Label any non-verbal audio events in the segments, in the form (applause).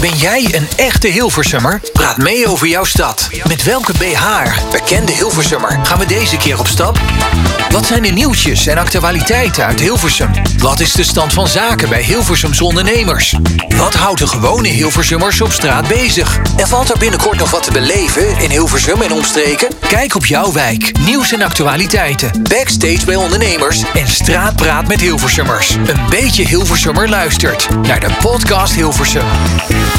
Ben jij een echte Hilversummer? Praat mee over jouw stad. Met welke BH, bekende Hilversummer, gaan we deze keer op stap? Wat zijn de nieuwtjes en actualiteiten uit Hilversum? Wat is de stand van zaken bij Hilversums ondernemers? Wat houdt de gewone Hilversummers op straat bezig? En valt er binnenkort nog wat te beleven in Hilversum en omstreken? Kijk op jouw wijk, nieuws en actualiteiten, backstage bij ondernemers en straatpraat met Hilversummers. Een beetje Hilversummer luistert naar de podcast Hilversum.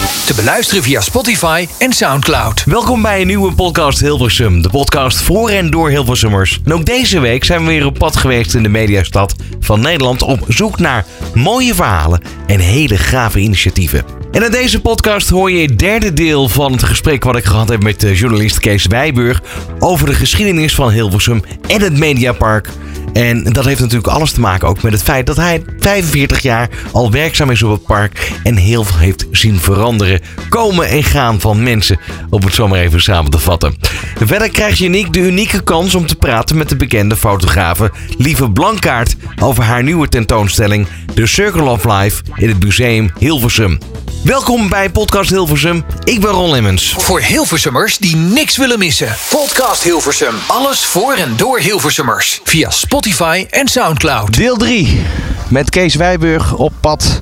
Te beluisteren via Spotify en Soundcloud. Welkom bij een nieuwe podcast Hilversum. De podcast voor en door Hilversummers. En ook deze week zijn we weer op pad geweest in de mediastad van Nederland... op zoek naar mooie verhalen en hele gave initiatieven. En in deze podcast hoor je het derde deel van het gesprek... wat ik gehad heb met de journalist Kees Wijburg... over de geschiedenis van Hilversum en het Mediapark... En dat heeft natuurlijk alles te maken ook met het feit dat hij 45 jaar al werkzaam is op het park en heel veel heeft zien veranderen, komen en gaan van mensen, om het zo maar even samen te vatten. Verder krijgt Janiek de unieke kans om te praten met de bekende fotografe Lieve Blankaart over haar nieuwe tentoonstelling The Circle of Life in het museum Hilversum. Welkom bij Podcast Hilversum. Ik ben Ron Lemmens. Voor Hilversummers die niks willen missen. Podcast Hilversum. Alles voor en door Hilversummers. Via Spotify en Soundcloud. Deel 3 met Kees Wijburg op pad.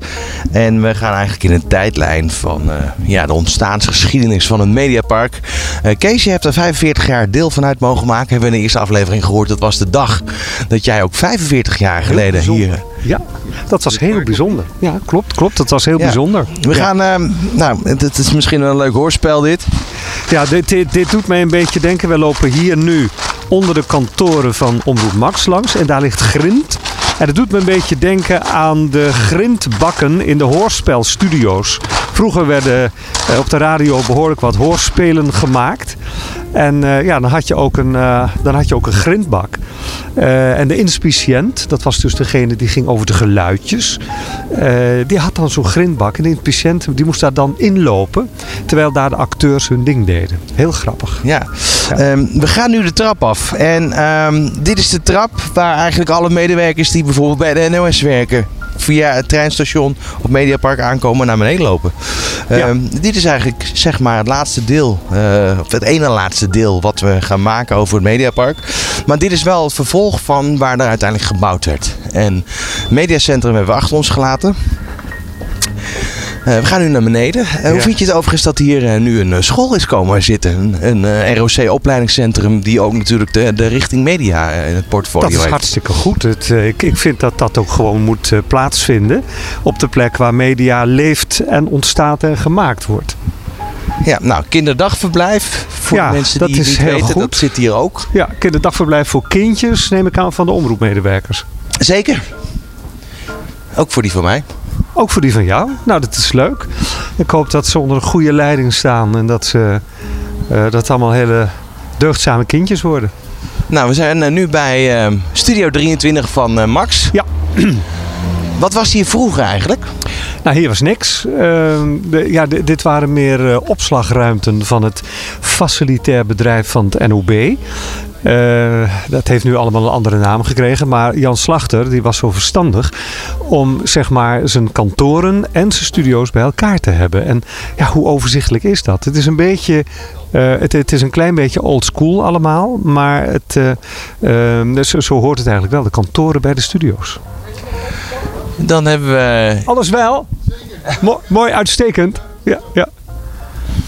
En we gaan eigenlijk in een tijdlijn van uh, ja, de ontstaansgeschiedenis van een mediapark. Uh, Kees, je hebt er 45 jaar deel van uit mogen maken. Hebben we in de eerste aflevering gehoord. Dat was de dag dat jij ook 45 jaar geleden hier... Ja, dat was heel bijzonder. Ja, klopt, klopt. Dat was heel ja. bijzonder. We ja. gaan, uh, nou, het is misschien een leuk hoorspel dit. Ja, dit, dit, dit doet mij een beetje denken. We lopen hier nu onder de kantoren van Omroep Max langs. En daar ligt grind. En dat doet me een beetje denken aan de grindbakken in de hoorspelstudio's. Vroeger werden op de radio behoorlijk wat hoorspelen gemaakt. En uh, ja, dan had je ook een, uh, dan had je ook een grindbak. Uh, en de inspiciënt, dat was dus degene die ging over de geluidjes. die had dan zo'n grindbak. En de inspiciënt die moest daar dan inlopen. Terwijl daar de acteurs hun ding deden. Heel grappig. Ja. ja. Um, we gaan nu de trap af. En um, dit is de trap waar eigenlijk alle medewerkers die bijvoorbeeld bij de NOS werken via het treinstation op Mediapark aankomen naar beneden lopen. Ja. Um, dit is eigenlijk zeg maar het laatste deel, uh, of het ene laatste deel wat we gaan maken over het Mediapark. Maar dit is wel het vervolg van waar er uiteindelijk gebouwd werd. En het Mediacentrum hebben we achter ons gelaten. Uh, we gaan nu naar beneden. Ja. Hoe vind je het overigens dat hier uh, nu een school is komen zitten? Een, een ROC-opleidingscentrum die ook natuurlijk de, de richting media in het portfolio heeft. Dat is hartstikke goed. Het, ik, ik vind dat dat ook gewoon moet plaatsvinden op de plek waar media leeft en ontstaat en gemaakt wordt. Ja, nou, kinderdagverblijf voor ja, de mensen dat die is niet heel weten, goed. dat zit hier ook. Ja, kinderdagverblijf voor kindjes neem ik aan van de omroepmedewerkers. Zeker. Ook voor die van mij. Ook voor die van jou. Nou, dat is leuk. Ik hoop dat ze onder een goede leiding staan en dat ze uh, dat allemaal hele deugdzame kindjes worden. Nou, we zijn uh, nu bij uh, Studio 23 van uh, Max. Ja. (clears throat) Wat was hier vroeger eigenlijk? Nou, hier was niks. Uh, de, ja, dit waren meer uh, opslagruimten van het facilitair bedrijf van het NOB. Uh, dat heeft nu allemaal een andere naam gekregen. Maar Jan Slachter die was zo verstandig om zeg maar, zijn kantoren en zijn studio's bij elkaar te hebben. En ja, hoe overzichtelijk is dat? Het is een beetje uh, het, het, is een klein beetje old school allemaal. Maar het, uh, zo, zo hoort het eigenlijk wel. De kantoren bij de studio's. Dan hebben we... Alles wel. Mo mooi, uitstekend. Ja, ja.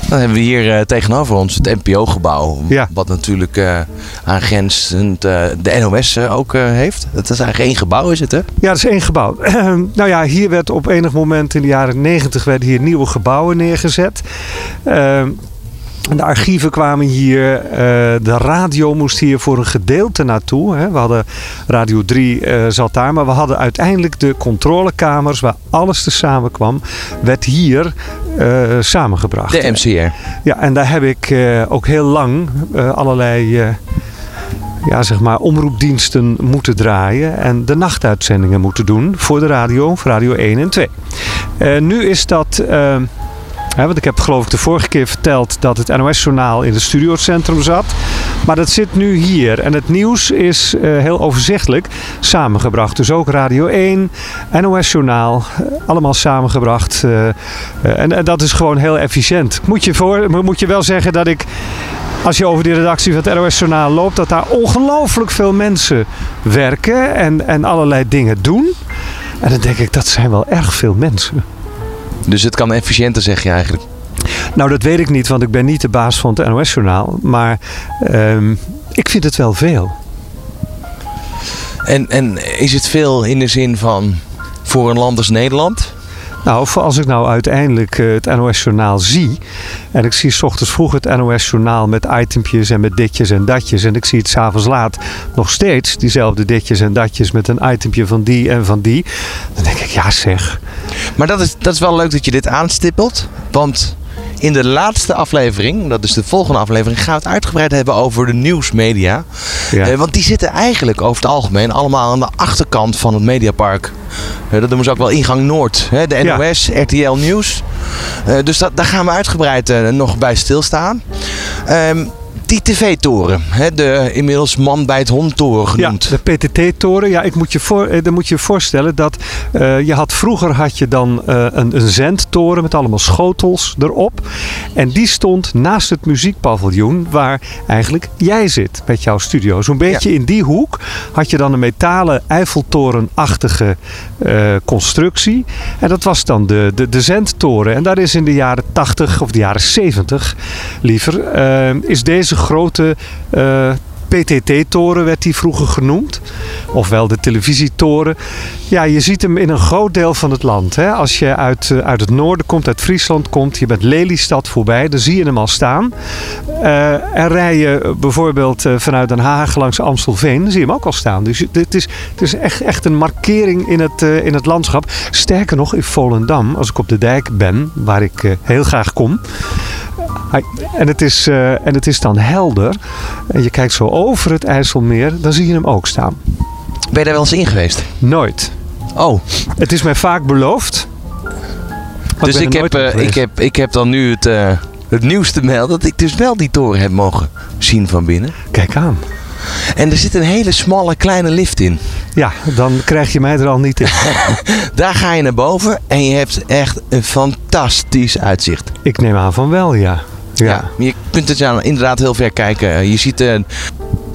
Dan hebben we hier uh, tegenover ons het NPO-gebouw. Ja. Wat natuurlijk uh, aangrenzend uh, de NOS ook heeft. Dat is eigenlijk één gebouw, is het hè? Ja, dat is één gebouw. (clears throat) nou ja, hier werd op enig moment in de jaren negentig hier nieuwe gebouwen neergezet. De archieven kwamen hier, uh, de radio moest hier voor een gedeelte naartoe. Hè. We hadden Radio 3 uh, zat daar, maar we hadden uiteindelijk de controlekamers waar alles te samen kwam, werd hier uh, samengebracht. De MCR. Ja, en daar heb ik ook heel lang allerlei ja, zeg maar, omroepdiensten moeten draaien en de nachtuitzendingen moeten doen voor de radio, voor Radio 1 en 2. nu is dat Want ik heb geloof ik de vorige keer verteld dat het NOS-journaal in het studiocentrum zat. Maar dat zit nu hier. En het nieuws is uh, heel overzichtelijk samengebracht. Dus ook Radio 1, NOS Journaal, allemaal samengebracht. Uh, en, dat is gewoon heel efficiënt. Moet je, voor, moet je wel zeggen dat ik als je over die redactie van het NOS Journaal loopt, dat daar ongelooflijk veel mensen werken en, en allerlei dingen doen. En dan denk ik, dat zijn wel erg veel mensen. Dus het kan efficiënter, zeg je eigenlijk? Nou, dat weet ik niet, want ik ben niet de baas van het NOS Journaal. Maar um, ik vind het wel veel. En, en is het veel in de zin van voor een land als Nederland? Nou, als ik nou uiteindelijk eh, het NOS-journaal zie. En ik zie s ochtends vroeg het NOS-journaal met itempjes en met ditjes en datjes. En ik zie het s'avonds laat nog steeds diezelfde ditjes en datjes met een itempje van die en van die. Dan denk ik, ja zeg. Maar dat is, dat is wel leuk dat je dit aanstippelt. Want in de laatste aflevering, dat is de volgende aflevering, gaan we het uitgebreid hebben over de nieuwsmedia. Ja. Eh, want die zitten eigenlijk over het algemeen allemaal aan de achterkant van het Mediapark. Eh, dat noemen ze ook wel ingang Noord. Hè? De NOS, RTL Nieuws. Eh, dus dat, daar gaan we uitgebreid nog bij stilstaan. Um, die tv-toren, de inmiddels man bij het hond-toren genoemd. Ja, de PTT-toren. Ja, ik moet je voor, eh, dan moet je voorstellen dat uh, je had vroeger had je dan uh, een, een zendtoren met allemaal schotels erop. En die stond naast het muziekpaviljoen waar eigenlijk jij zit met jouw studio. Zo'n beetje in die hoek had je dan een metalen Eiffeltorenachtige uh, constructie. En dat was dan de, de, de zendtoren. En daar is in de jaren 80 of de jaren 70 liever, is deze grote uh, PTT-toren werd die vroeger genoemd. Ofwel de televisietoren. Ja, je ziet hem in een groot deel van het land. Hè. Als je uit, uh, uit het noorden komt, uit Friesland komt, je bent Lelystad voorbij, dan zie je hem al staan. En rij je bijvoorbeeld vanuit Den Haag langs Amstelveen, dan zie je hem ook al staan. Dus het is, het is echt, echt een markering in het, in het landschap. Sterker nog, in Volendam, als ik op de dijk ben, waar ik heel graag kom, en het, is, uh, en het is dan helder. En je kijkt zo over het IJsselmeer, dan zie je hem ook staan. Ben je daar wel eens in geweest? Nooit. Oh. Het is mij vaak beloofd. Dus ik, heb, uh, ik, heb, ik heb dan nu het, uh, het nieuws te melden dat ik dus wel die toren heb mogen zien van binnen. Kijk aan. En er zit een hele smalle kleine lift in. Ja, dan krijg je mij er al niet in. (laughs) Daar ga je naar boven en je hebt echt een fantastisch uitzicht. Ik neem aan van wel, ja. Ja. je kunt het ja, inderdaad heel ver kijken. Je ziet, uh,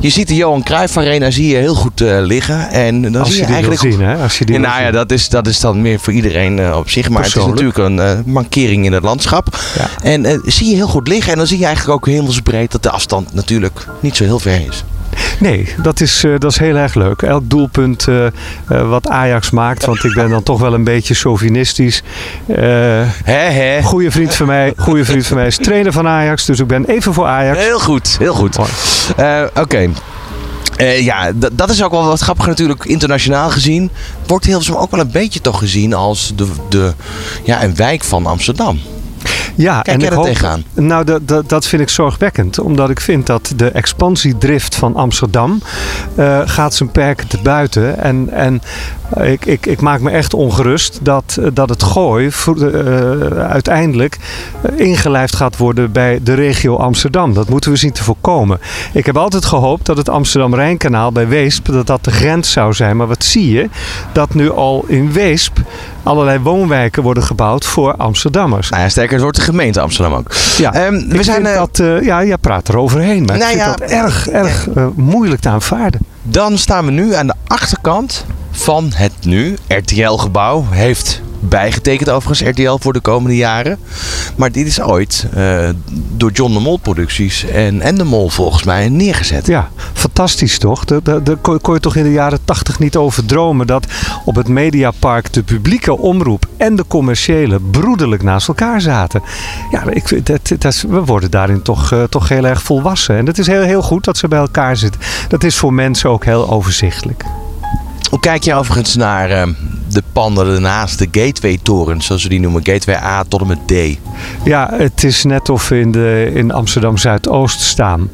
je ziet de Johan Cruijff Arena zie je heel goed uh, liggen. En dan Als zie je, je eigenlijk zien, hè? Als je die ja, nou ja, dat is, dat is dan meer voor iedereen uh, op zich. Maar het is natuurlijk een uh, mankering in het landschap. Ja. En zie je heel goed liggen. En dan zie je eigenlijk ook hemelsbreed dat de afstand natuurlijk niet zo heel ver is. Nee, dat is, uh, dat is heel erg leuk. Elk doelpunt uh, uh, wat Ajax maakt, want ik ben dan toch wel een beetje chauvinistisch. He, Goeie vriend van mij, goede vriend van mij is trainer van Ajax, dus ik ben even voor Ajax. Heel goed, heel goed. Oké. Okay. Uh, ja, dat is ook wel wat grappig natuurlijk internationaal gezien. Wordt Hilversum ook wel een beetje toch gezien als de, de, ja, een wijk van Amsterdam. Ja, Kijk en jij ik er hoop, tegenaan? Nou, dat, dat, dat vind ik zorgwekkend. Omdat ik vind dat de expansiedrift van Amsterdam uh, gaat zijn perken te buiten. En, en ik, ik, ik maak me echt ongerust dat, dat het gooi uh, uiteindelijk ingelijfd gaat worden bij de regio Amsterdam. Dat moeten we zien te voorkomen. Ik heb altijd gehoopt dat het Amsterdam-Rijnkanaal bij Weesp dat dat de grens zou zijn. Maar wat zie je? Dat nu al in Weesp allerlei woonwijken worden gebouwd voor Amsterdammers. Nou ja, sterker, het wordt de gemeente Amsterdam ook. Ja, um, we zijn, dat, uh, ja, je praat er overheen, maar nou ik vind ja, dat erg, erg moeilijk te aanvaarden. Dan staan we nu aan de achterkant van het nu RTL-gebouw. Heeft bijgetekend overigens RTL voor de komende jaren. Maar dit is ooit uh, door John de Mol producties en, en de Mol volgens mij neergezet. Ja, fantastisch toch? Daar kon je toch in de jaren tachtig niet over dromen dat op het Mediapark de publieke omroep en de commerciële broederlijk naast elkaar zaten. Ja, ik, dat, dat, we worden daarin toch, uh, toch heel erg volwassen. En het is heel, heel goed dat ze bij elkaar zitten. Dat is voor mensen ook heel overzichtelijk. Hoe kijk je overigens naar uh, de panden ernaast, de gateway-torens, zoals we die noemen. Gateway A tot en met D. Ja, het is net of we in, de, in Amsterdam Zuidoost staan.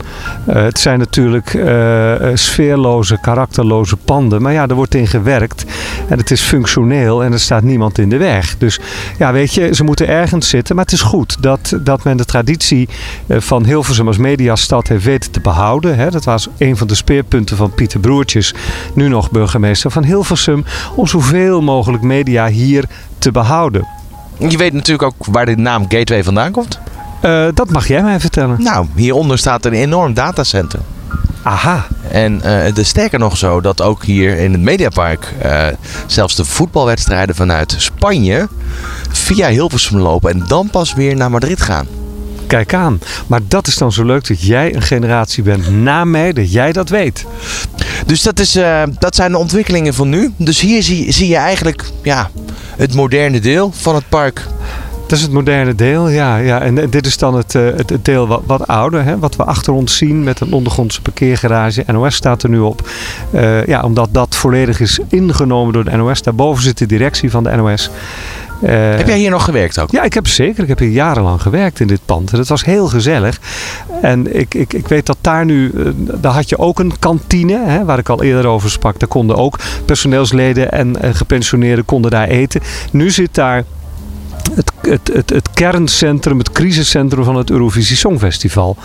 Uh, het zijn natuurlijk uh, sfeerloze, karakterloze panden. Maar ja, er wordt in gewerkt. En het is functioneel en er staat niemand in de weg. Dus ja, weet je, ze moeten ergens zitten. Maar het is goed dat, dat men de traditie van Hilversum als mediastad heeft weten te behouden. Hè. Dat was een van de speerpunten van Pieter Broertjes, nu nog burgemeester van Hilversum. Om zoveel mogelijk media hier te behouden. Je weet natuurlijk ook waar de naam Gateway vandaan komt. Uh, dat mag jij mij vertellen. Nou, hieronder staat een enorm datacenter. Aha. En uh, het is sterker nog zo dat ook hier in het Mediapark uh, zelfs de voetbalwedstrijden vanuit Spanje via Hilversum lopen en dan pas weer naar Madrid gaan. Kijk aan. Maar dat is dan zo leuk dat jij een generatie bent na mij, dat jij dat weet. Dus dat, is, uh, dat zijn de ontwikkelingen van nu. Dus hier zie, zie je eigenlijk ja, het moderne deel van het park. Dat is het moderne deel, ja. ja. En dit is dan het, uh, het, deel wat, wat ouder, hè, wat we achter ons zien met een ondergrondse parkeergarage. NOS staat er nu op. Ja, omdat dat volledig is ingenomen door de NOS. Daarboven zit de directie van de NOS. Uh, heb jij hier nog gewerkt ook? Ja, ik heb zeker. Ik heb hier jarenlang gewerkt in dit pand. En dat was heel gezellig. En ik, ik, ik weet dat daar nu, uh, daar had je ook een kantine, hè, waar ik al eerder over sprak. Daar konden ook personeelsleden en uh, gepensioneerden konden daar eten. Nu zit daar het, het, het, het, kerncentrum, het crisiscentrum van het Eurovisie Songfestival.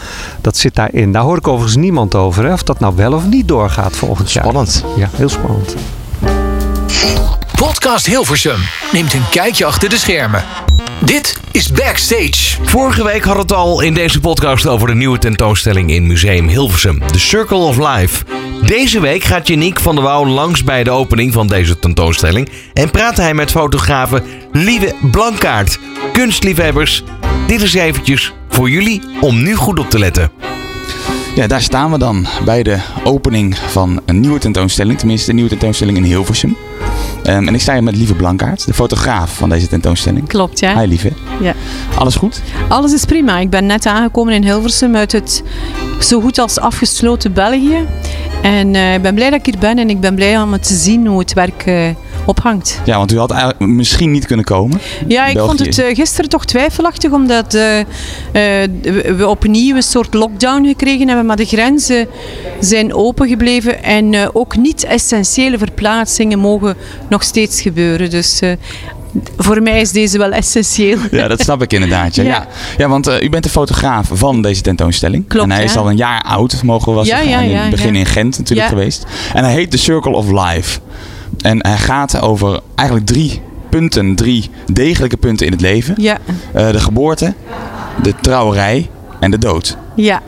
Dat zit daarin. Daar hoor ik overigens niemand over. Hè, of dat nou wel of niet doorgaat volgend spannend. jaar. Spannend. Ja, heel spannend. Podcast Hilversum neemt een kijkje achter de schermen. Dit is Backstage. Vorige week had het al in deze podcast over de nieuwe tentoonstelling in Museum Hilversum, The Circle of Life. Deze week gaat Janiek van der Wouw langs bij de opening van deze tentoonstelling en praat hij met fotografe Lieve Blankaart. Kunstliefhebbers, dit is eventjes voor jullie om nu goed op te letten. Ja, daar staan we dan bij de opening van een nieuwe tentoonstelling. Tenminste, een nieuwe tentoonstelling in Hilversum. Um, en ik sta hier met Lieve Blankaert, de fotograaf van deze tentoonstelling. Klopt, ja. Hi Lieve. Ja. Alles goed? Alles is prima. Ik ben net aangekomen in Hilversum uit het zo goed als afgesloten België. En uh, ik ben blij dat ik hier ben en ik ben blij om te zien hoe het werk uh, ophangt. Ja, want u had eigenlijk misschien niet kunnen komen. Ja, ik België. vond het uh, gisteren toch twijfelachtig, omdat uh, uh, we opnieuw een soort lockdown gekregen hebben, maar de grenzen zijn open gebleven en ook niet-essentiële verplaatsingen mogen nog steeds gebeuren. Dus voor mij is deze wel essentieel. Ja, dat snap ik inderdaad. Ja, (laughs) ja. ja. ja want uh, u bent de fotograaf van deze tentoonstelling. Klopt, En hij ja. is al een jaar oud, mogen we wel zeggen. ja, in het begin in Gent natuurlijk geweest. En hij heet The Circle of Life. En hij gaat over eigenlijk drie punten, drie degelijke punten in het leven. Ja, Uh, de geboorte, de trouwerij en de dood. ja,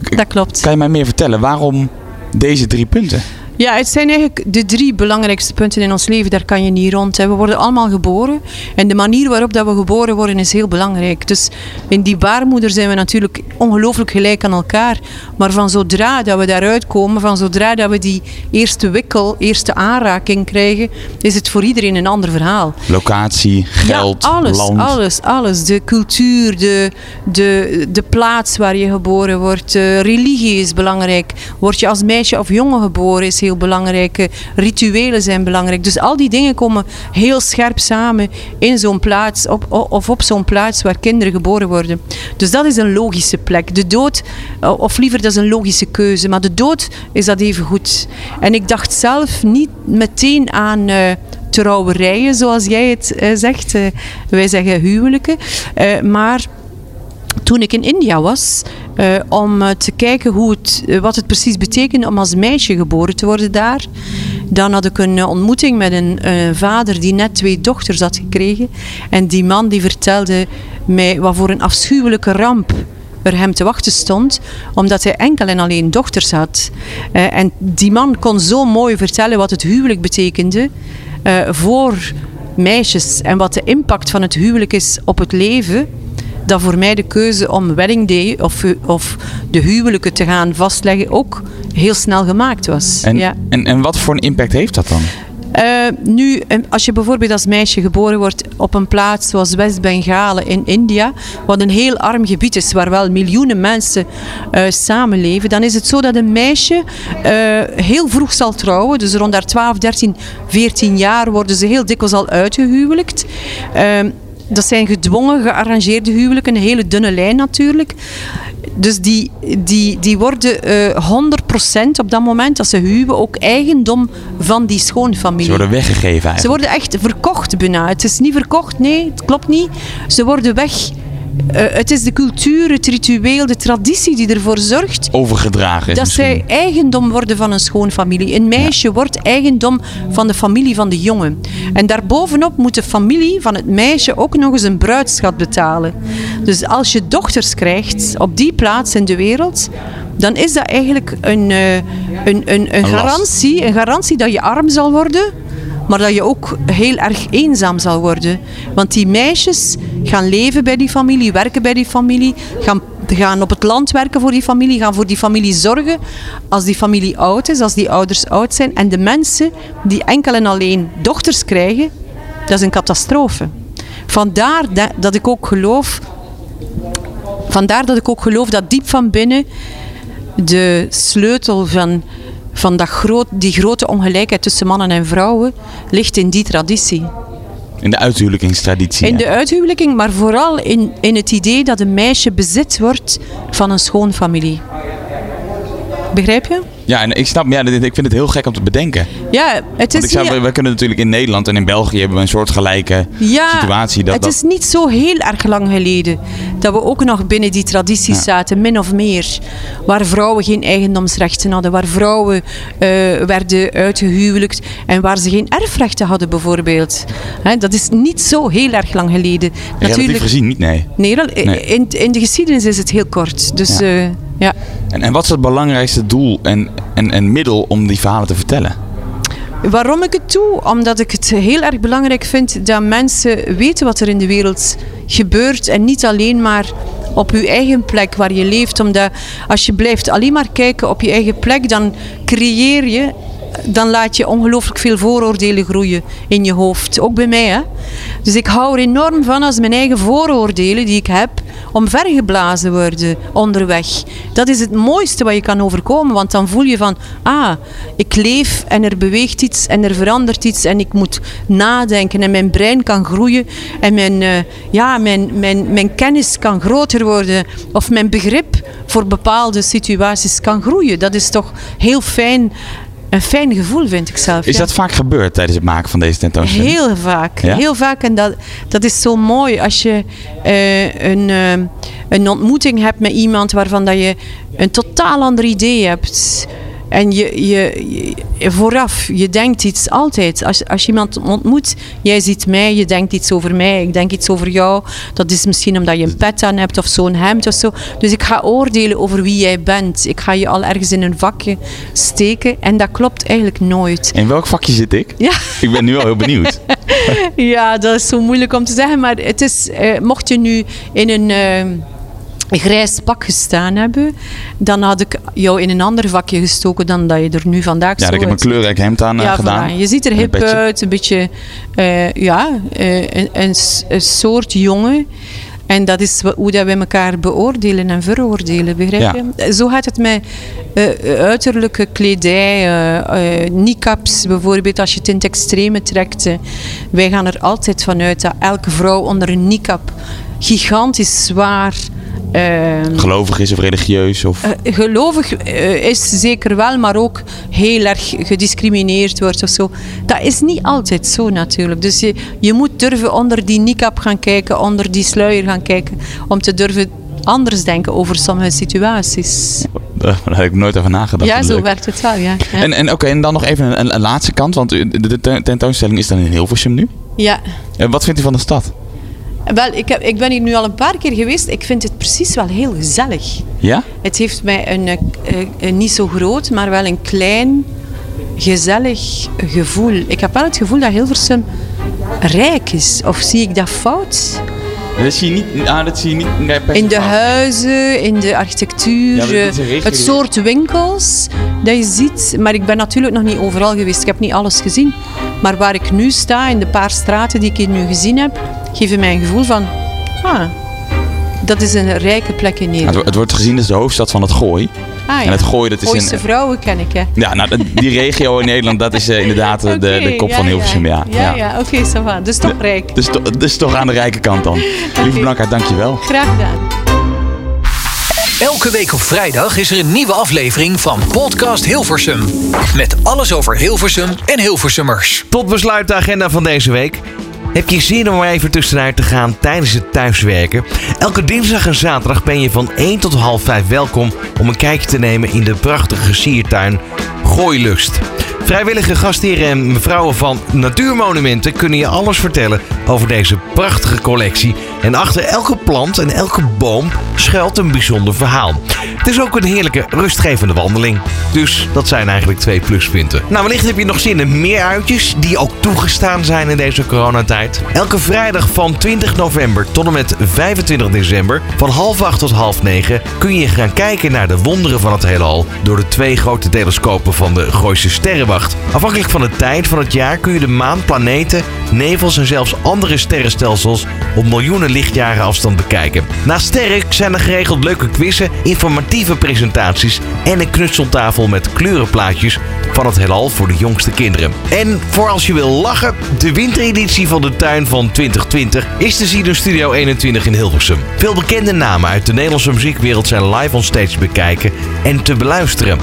dat klopt. Kan je mij meer vertellen waarom deze drie punten? Ja, het zijn eigenlijk de drie belangrijkste punten in ons leven. Daar kan je niet rond. Hè. We worden allemaal geboren. En de manier waarop dat we geboren worden is heel belangrijk. Dus in die baarmoeder zijn we natuurlijk ongelooflijk gelijk aan elkaar. Maar van zodra dat we daaruit komen, van zodra dat we die eerste wikkel, eerste aanraking krijgen, is het voor iedereen een ander verhaal. Locatie, geld, ja, alles, land. alles, alles. De cultuur, de, de, de plaats waar je geboren wordt. Religie is belangrijk. Word je als meisje of jongen geboren is heel belangrijk. Rituelen zijn belangrijk. Dus al die dingen komen heel scherp samen in zo'n plaats op, of op zo'n plaats waar kinderen geboren worden. Dus dat is een logische plek. De dood, of liever dat is een logische keuze, maar de dood is dat even goed. En ik dacht zelf niet meteen aan eh, trouwerijen, zoals jij het eh, zegt. Eh, wij zeggen huwelijken. Maar toen ik in India was, eh, om eh, te kijken hoe het, eh, wat het precies betekende om als meisje geboren te worden daar. Dan had ik een ontmoeting met een vader die net twee dochters had gekregen. En die man die vertelde mij wat voor een afschuwelijke ramp er hem te wachten stond, omdat hij enkel en alleen dochters had. En die man kon zo mooi vertellen wat het huwelijk betekende voor meisjes en wat de impact van het huwelijk is op het leven dat voor mij de keuze om wedding day of, of de huwelijken te gaan vastleggen ook heel snel gemaakt was. En, ja. en, en wat voor een impact heeft dat dan? Eh, nu, als je bijvoorbeeld als meisje geboren wordt op een plaats zoals West-Bengalen in India, wat een heel arm gebied is, waar wel miljoenen mensen eh, samenleven, dan is het zo dat een meisje eh, heel vroeg zal trouwen. Dus rond haar 12, 13, 14 jaar worden ze heel dikwijls al uitgehuwelijkt. Dat zijn gedwongen, gearrangeerde huwelijken, een hele dunne lijn natuurlijk. Dus die, die, die worden eh 100% op dat moment dat ze huwen ook eigendom van die schoonfamilie. Ze worden weggegeven eigenlijk. Ze worden echt verkocht bijna. Het is niet verkocht, nee, het klopt niet. Ze worden weg. Eh, het is de cultuur, het ritueel, de traditie die ervoor zorgt Overgedragen dat misschien. zij eigendom worden van een schoonfamilie. Een meisje wordt eigendom van de familie van de jongen. En daarbovenop moet de familie van het meisje ook nog eens een bruidschat betalen. Dus als je dochters krijgt op die plaats in de wereld, dan is dat eigenlijk een, eh, een, een, een, garantie, een garantie dat je arm zal worden. Maar dat je ook heel erg eenzaam zal worden. Want die meisjes gaan leven bij die familie, werken bij die familie, gaan, gaan op het land werken voor die familie, gaan voor die familie zorgen. Als die familie oud is, als die ouders oud zijn. En de mensen die enkel en alleen dochters krijgen, dat is een catastrofe. Vandaar dat, ik ook geloof. Vandaar dat ik ook geloof dat diep van binnen de sleutel van, van dat groot, die grote ongelijkheid tussen mannen en vrouwen ligt in die traditie. In de uithuwelijkingstraditie. In de uithuwelijking, maar vooral in, in het idee dat een meisje bezit wordt van een schoonfamilie. Begrijp je? Ja, en ik snap, ja, dit- ik vind het heel gek om te bedenken. Ja, het is Want ik zou, niet- we, kunnen natuurlijk in Nederland en in België hebben we een soortgelijke ja, situatie. Dat, het dat, is niet zo heel erg lang geleden dat we ook nog binnen die tradities Ja. zaten, min of meer. Waar vrouwen geen eigendomsrechten hadden, waar vrouwen eh, werden uitgehuwelijkt en waar ze geen erfrechten hadden bijvoorbeeld. Hè, dat is niet zo heel erg lang geleden. relatief gezien niet, nee. Nee, Nee. In, in de geschiedenis is het heel kort. Dus Ja. ja. En, en wat is het belangrijkste doel en, en, en middel om die verhalen te vertellen? Waarom ik het doe? Omdat ik het heel erg belangrijk vind dat mensen weten wat er in de wereld gebeurt en niet alleen maar op je eigen plek waar je leeft. Omdat als je blijft alleen maar kijken op je eigen plek, dan creëer je, dan laat je ongelooflijk veel vooroordelen groeien in je hoofd. Ook bij mij. Hè? Dus ik hou er enorm van als mijn eigen vooroordelen die ik heb, omvergeblazen worden onderweg. Dat is het mooiste wat je kan overkomen, want dan voel je van, ah, ik leef en er beweegt iets en er verandert iets en ik moet nadenken en mijn brein kan groeien en mijn, eh, ja, mijn, mijn, mijn kennis kan groter worden of mijn begrip voor bepaalde situaties kan groeien. Dat is toch heel fijn, een fijn gevoel vind ik zelf. Is ja. dat vaak gebeurd tijdens het maken van deze tentoonstelling? Heel vaak. Ja? Heel vaak. En dat, dat is zo mooi als je eh, een, eh, een ontmoeting hebt met iemand waarvan dat je een totaal ander idee hebt. En je, je, je- vooraf, je denkt iets altijd. Als, als je iemand ontmoet, jij ziet mij, je denkt iets over mij, ik denk iets over jou. Dat is misschien omdat je een pet aan hebt of zo'n hemd of zo. Dus ik ga oordelen over wie jij bent. Ik ga je al ergens in een vakje steken. En dat klopt eigenlijk nooit. In welk vakje zit ik? Ja. Ik ben nu al heel benieuwd. (laughs) Ja, dat is zo moeilijk om te zeggen. Maar het is, eh, mocht je nu in een eh, grijs pak gestaan hebben, dan had ik jou in een ander vakje gestoken dan dat je er nu vandaag Ja, zo ik heb een kleurrijk hemd aan eh, Ja, gedaan. voilà. Je ziet er een hip petje. uit, een beetje, eh, ja, eh, een, een, een soort jongen. En dat is hoe dat we elkaar beoordelen en veroordelen, begrijp je? Zo gaat het met uiterlijke kledij, eh, niqabs bijvoorbeeld, als je het in het extreme trekt. wij gaan er altijd vanuit dat elke vrouw onder een niqab gigantisch zwaar... eh, Gelovig is of religieus of... eh, gelovig eh, is zeker wel, maar ook heel erg gediscrimineerd wordt of zo. Dat is niet altijd zo natuurlijk. Dus je, je moet durven onder die niqab gaan kijken, onder die sluier gaan kijken, om te durven anders denken over sommige situaties. Daar heb ik nooit over nagedacht. ja, zo werkt het wel, ja. Ja. En, en oké, en dan nog even een, een laatste kant, want de, de ten- tentoonstelling is dan in Hilversum nu. ja. En wat vindt u van de stad? Wel, ik, heb, ik ben hier nu al een paar keer geweest. Ik vind het precies wel heel gezellig. Ja? Het heeft mij een, eh, eh, een niet zo groot, maar wel een klein, gezellig gevoel. Ik heb wel het gevoel dat Hilversum rijk is. Of zie ik dat fout? Dat zie je niet, ah, dat zie je niet nee, In de huizen, in de architectuur, Ja, het soort winkels dat je ziet. Maar ik ben natuurlijk nog niet overal geweest. Ik heb niet alles gezien. Maar waar ik nu sta, in de paar straten die ik hier nu gezien heb, geven mij een gevoel van, ah, dat is een rijke plek in Nederland. het wordt gezien als de hoofdstad van het gooi. Ah, En het Gooi, dat is Gooise een- vrouwen ken ik, hè. Ja, nou, die regio in Nederland, dat is eh, inderdaad eh, de, (laughs) de kop ja, van Hilversum. Ja, Ja, ja, oké, va. Dus toch rijk. Dus, to- dus toch aan de rijke kant dan. (laughs) Lieve Blankaart, dankjewel. Graag gedaan. Elke week op vrijdag is er een nieuwe aflevering van Podcast Hilversum. Met alles over Hilversum en Hilversummers. Tot besluit de agenda van deze week. Heb je zin om even tussenuit te gaan tijdens het thuiswerken? Elke dinsdag en zaterdag ben je van 1 tot half 5 welkom om een kijkje te nemen in de prachtige siertuin Gooilust. Vrijwillige gastheren en mevrouwen van Natuurmonumenten kunnen je alles vertellen over deze prachtige collectie. En achter elke plant en elke boom schuilt een bijzonder verhaal. Het is ook een heerlijke, rustgevende wandeling. Dus dat zijn eigenlijk twee pluspunten. Nou, wellicht heb je nog zin in meer uitjes die ook toegestaan zijn in deze coronatijd. Elke vrijdag van 20 november tot en met 25 december van half acht tot half negen kun je gaan kijken naar de wonderen van het heelal door de twee grote telescopen van de Gooise Sterrenwacht. Afhankelijk van de tijd van het jaar kun je de maan, planeten, nevels en zelfs andere sterrenstelsels op miljoenen lichtjaren afstand bekijken. Naast sterren zijn er geregeld leuke quizzen, informatieve presentaties en een knutseltafel met kleurenplaatjes van het heelal voor de jongste kinderen. En voor als je wil lachen, de wintereditie van de tuin van 2020 is te zien in Studio 21 in Hilversum. Veel bekende namen uit de Nederlandse muziekwereld zijn live on stage bekijken en te beluisteren.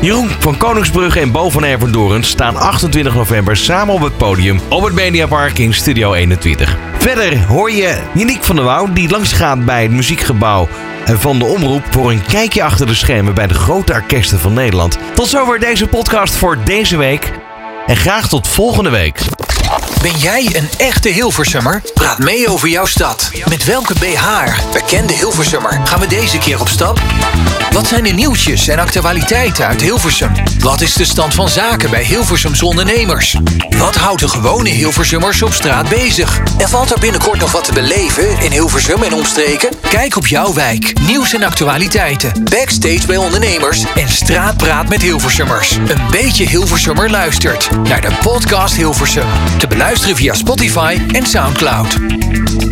Jeroen van Koningsbrugge en Bo van Ervendoren staan 28 november samen op het podium op het Mediapark in Studio 21. Verder hoor je Janiek van der Wouw die langsgaat bij het muziekgebouw van de Omroep voor een kijkje achter de schermen bij de grote orkesten van Nederland. Tot zover deze podcast voor deze week en graag tot volgende week. Ben jij een echte Hilversummer? Praat mee over jouw stad. Met welke BH, bekende Hilversummer, gaan we deze keer op stap? Wat zijn de nieuwtjes en actualiteiten uit Hilversum? Wat is de stand van zaken bij Hilversums ondernemers? Wat houdt de gewone Hilversummers op straat bezig? En valt er binnenkort nog wat te beleven in Hilversum en omstreken? Kijk op jouw wijk, nieuws en actualiteiten, backstage bij ondernemers en straatpraat met Hilversummers. Een beetje Hilversummer luistert naar de podcast Hilversum te beluisteren via Spotify en Soundcloud.